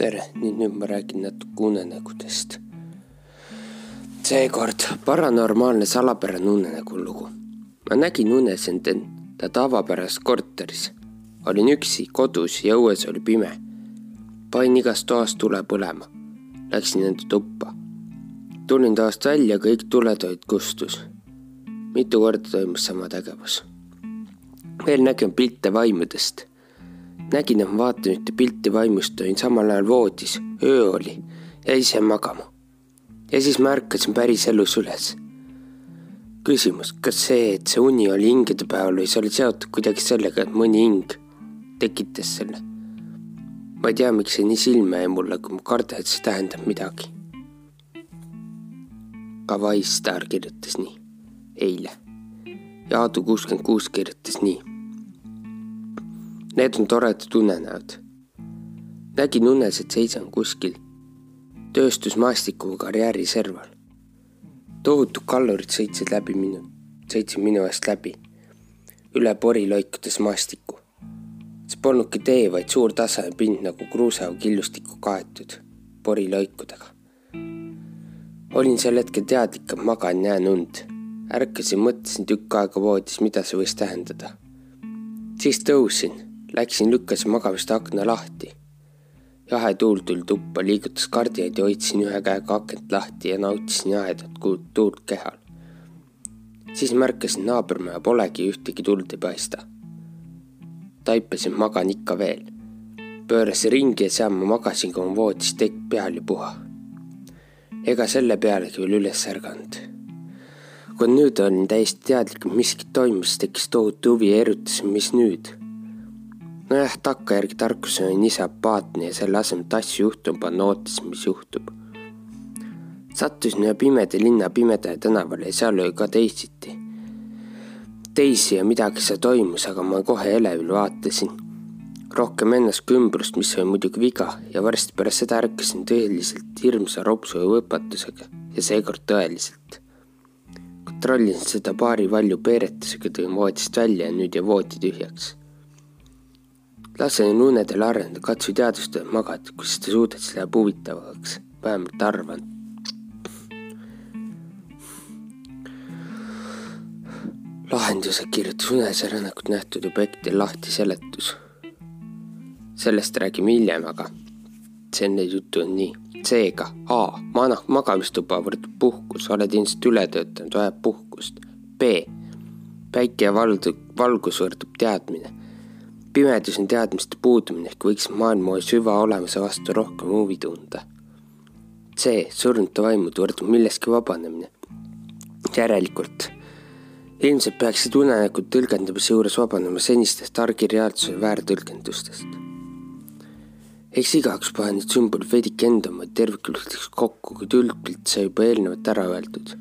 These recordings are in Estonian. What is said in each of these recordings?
tere, nüüd, nüüd ma räägin natuke unenägudest. seekord paranormaalne salapärane unenägu lugu. ma nägin unes end enda tavapärases korteris. olin üksi kodus ja õues oli pime. panin igast toast tule põlema. Läksin enda tuppa. tulin toast välja, kõik tuletoid kustus. mitu korda toimus sama tegevus. veel nägin pilte vaimudest nägin, et ma vaatan ühte pilti vaimust, olin samal ajal voodis, öö oli ja ise magama. ja siis ma ärkasin päriselus üles. küsimus, kas see, et see uni oli hingede päeval või see oli seotud kuidagi sellega, et mõni hing tekitas selle? ma ei tea, miks see nii silme jäi mulle, kui ma kardan, et see tähendab midagi. Kawai Star kirjutas nii, eile. ja Aadu kuuskümmend kuus kirjutas nii Need on toredad unenäod. nägin unes, et seisan kuskil tööstusmaastiku karjääri serval. tohutud kallurid sõitsid läbi minu, sõitsid minu eest läbi, üle pori loikudes maastikku. see polnudki tee, vaid suur tasane pind nagu kruusaau killustikku kaetud poriloikudega. olin sel hetkel teadlik, et magan, näen und. ärkasin, mõtlesin tükk aega voodis, mida see võis tähendada. siis tõusin Läksin, lükkasin magamist akna lahti. jahe tuul tuli tuppa, liigutas kardijaid ja hoidsin ühe käega akent lahti ja nautisin jahedat tuult kehal. siis märkasin naabrimaja polegi, ühtegi tuld ei paista. taipasin, magan ikka veel. pöörasin ringi ja seal ma magasin, kui mu voodis tekk peal ja puha. ega selle pealegi veel üles ärganud kui nüüd olin täiesti teadlik, et miskit toimus, tekkis tohutu huvi ja erutasin, mis nüüd nojah, takkajärgi tarkus on ise apaatne ja selle asemel, et asju juhtuma panna, ootasin, mis juhtub. sattusin ühe pimeda linna pimedale tänavale ja seal oli ka teisiti. teisi ja midagi seal toimus, aga ma kohe elevil vaatasin. rohkem ennast kui ümbrust, mis oli muidugi viga ja varsti pärast seda ärkasin tõeliselt hirmsa ropsu ja võpatusega ja seekord tõeliselt. kontrollisin seda paari valju peeretusega, tõin voodist välja ja nüüd jäi voodi tühjaks lase neil unedel areneda, katsu teadvustada, magad, kui sa suudad, siis läheb huvitavaks, vähemalt arvan. lahenduse kirjutas unes rännakut nähtud objekti lahti seletus. sellest räägime hiljem, aga see enne juttu on nii. seega A mana-, magamistuba võrdub puhkus, oled ilmselt üle töötanud, vajab puhkust. B päike ja valdu, valgus võrdub teadmine pimedus on teadmiste puudumine ehk võiks maailma süvaolemuse vastu rohkem huvi tunda. C. surnute vaimud võrdub millestki vabanemine. järelikult ilmselt peaksid unenäkud tõlgendamise juures vabanema senistest argireaalsuse väärtõlgendustest. eks igaüks pane need sümbolid veidike enda oma terviklikult kokku, kuid üldpilt sai juba eelnevalt ära öeldud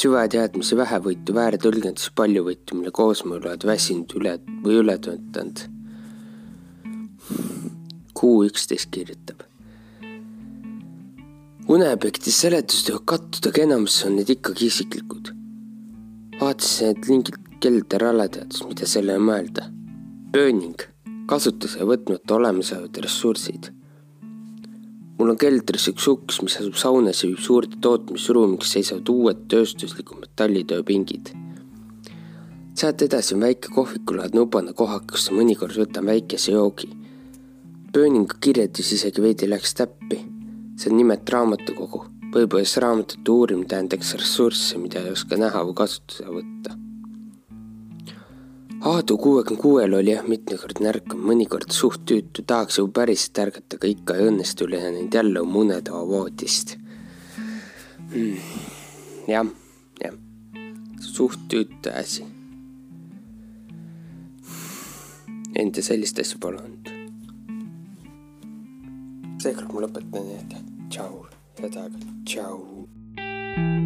süvateadmise vähevõitu, väärtõlgendusi paljuvõitu, mille koosmõju oled väsinud üle või üle töötanud. kuu üksteist kirjutab. uneobjekti seletust võivad kattuda, aga enamus on need ikkagi isiklikud. vaatasin, et lingilt kelder alateadus, mida sellele mõelda. Burning, kasutuse võtmata olemasolevad ressursid mul on keldris üks uks, mis asub saunas ja viib suurde tootmisruumiks seisavad uued tööstuslikud metallitööpingid. sealt edasi on väike kohvikulaadne ubane kohak, kus mõnikord võtan väikese joogi. Pööningu kirjeldus isegi veidi läks täppi. see on nimelt raamatukogu. võib-olla siis raamatute uurimine tähendaks ressursse, mida ei oska näha või kasutusele võtta Aadu kuuekümne kuuel oli jah mitmekordne ärkav, mõnikord suht tüütu, tahaks ju päriselt ärgata, aga ikka ei õnnestu läinud jälle oma unetoa voodist mm.. jah, jah, suht tüütu asi. Enda sellist asja pole olnud. seekord ma lõpetan, nii et tšau, head aega, tšau.